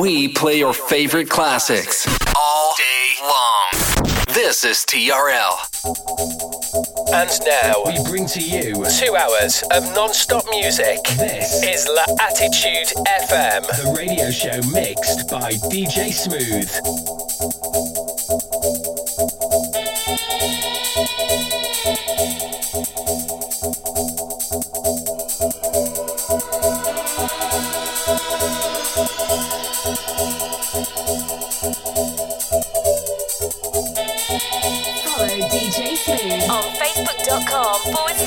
we play your favorite classics all day long. This is TRL. And now we bring to you two hours of non-stop music. This is La Attitude FM, the radio show mixed by DJ Smooth.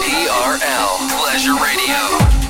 TRL Pleasure Radio.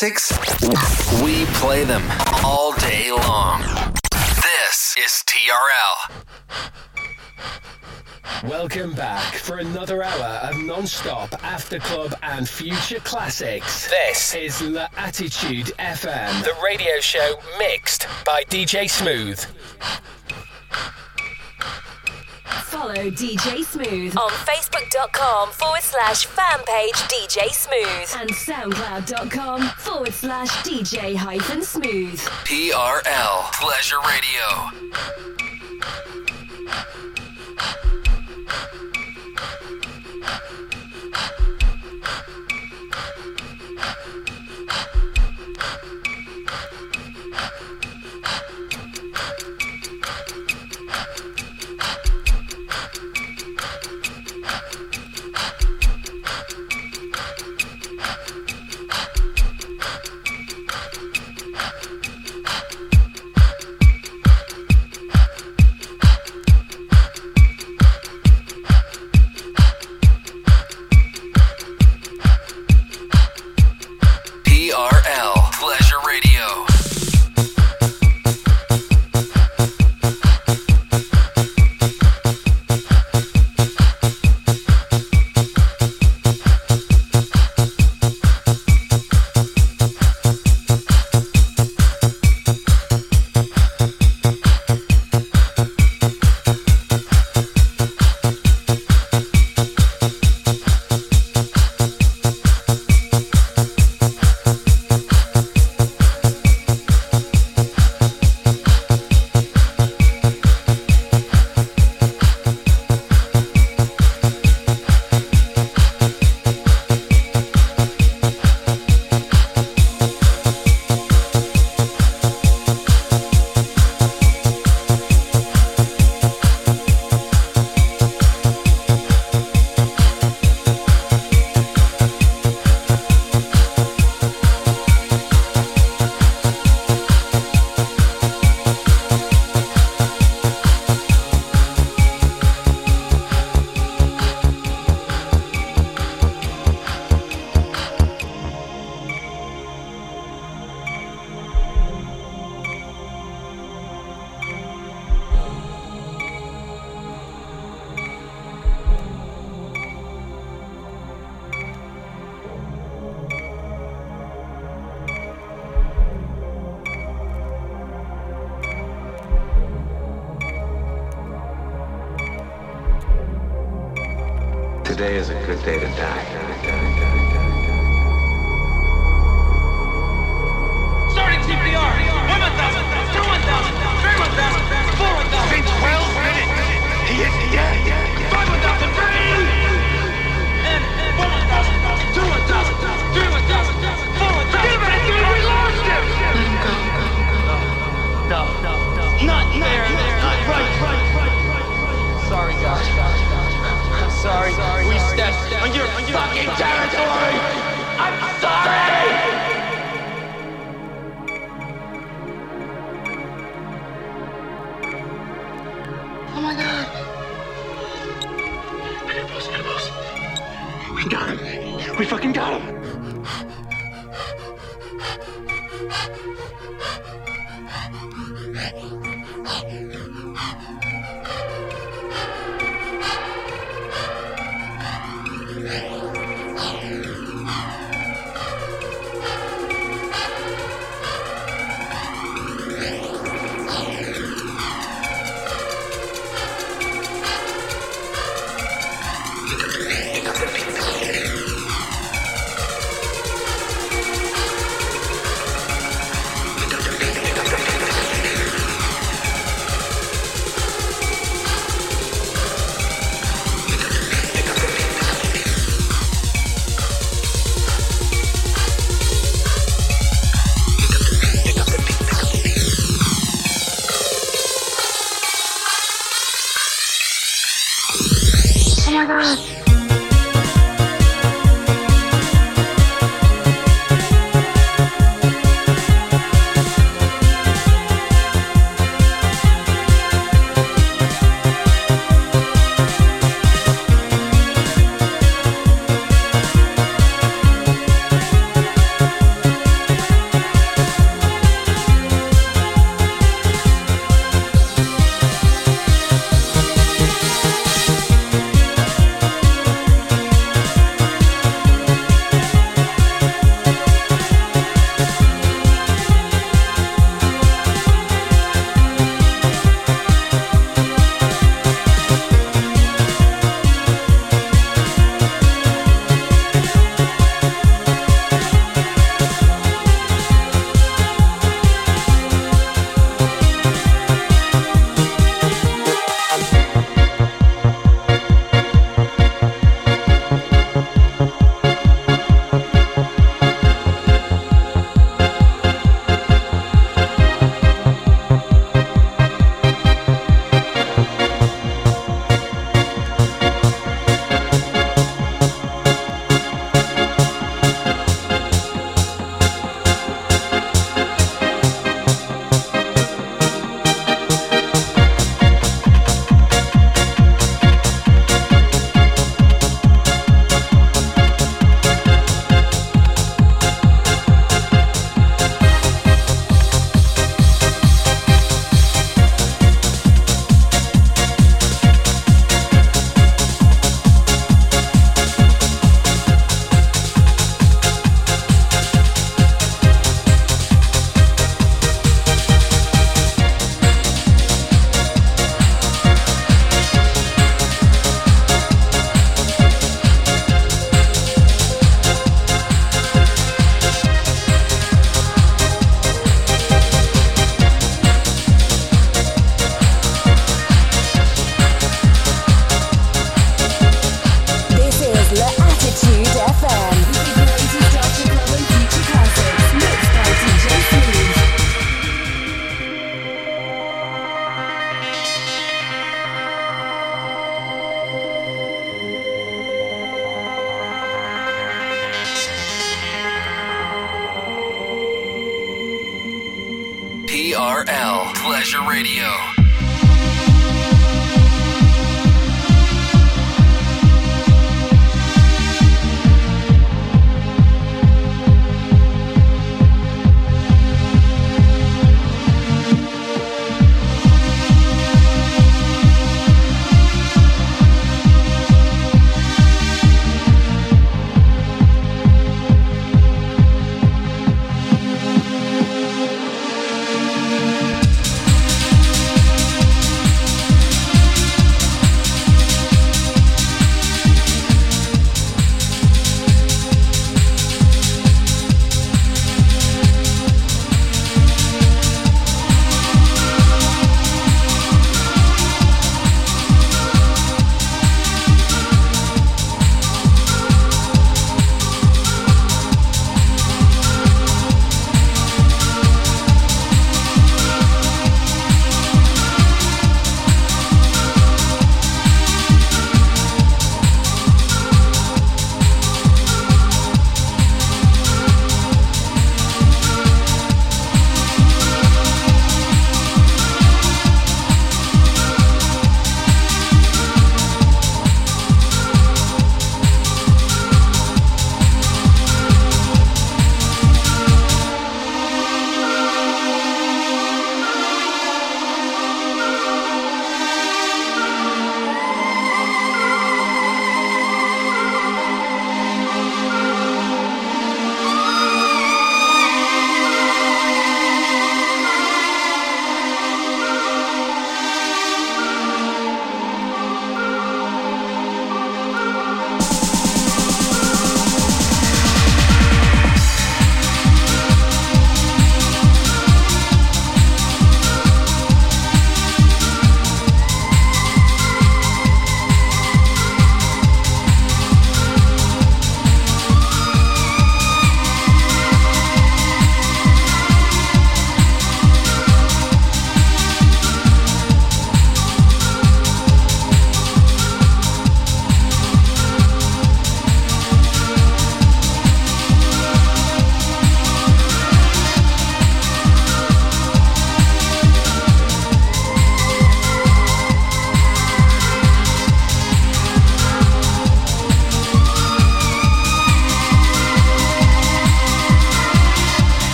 Classics? We play them all day long. This is TRL. Welcome back for another hour of non-stop after club and future classics. This is L'Attitude FM, the radio show mixed by DJ Smooth. Follow DJ Smooth On Facebook.com forward slash fan page DJ Smooth. and SoundCloud.com forward slash DJ hyphen smooth. TRL Pleasure Radio.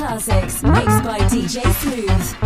classics mixed by DJ Smooth.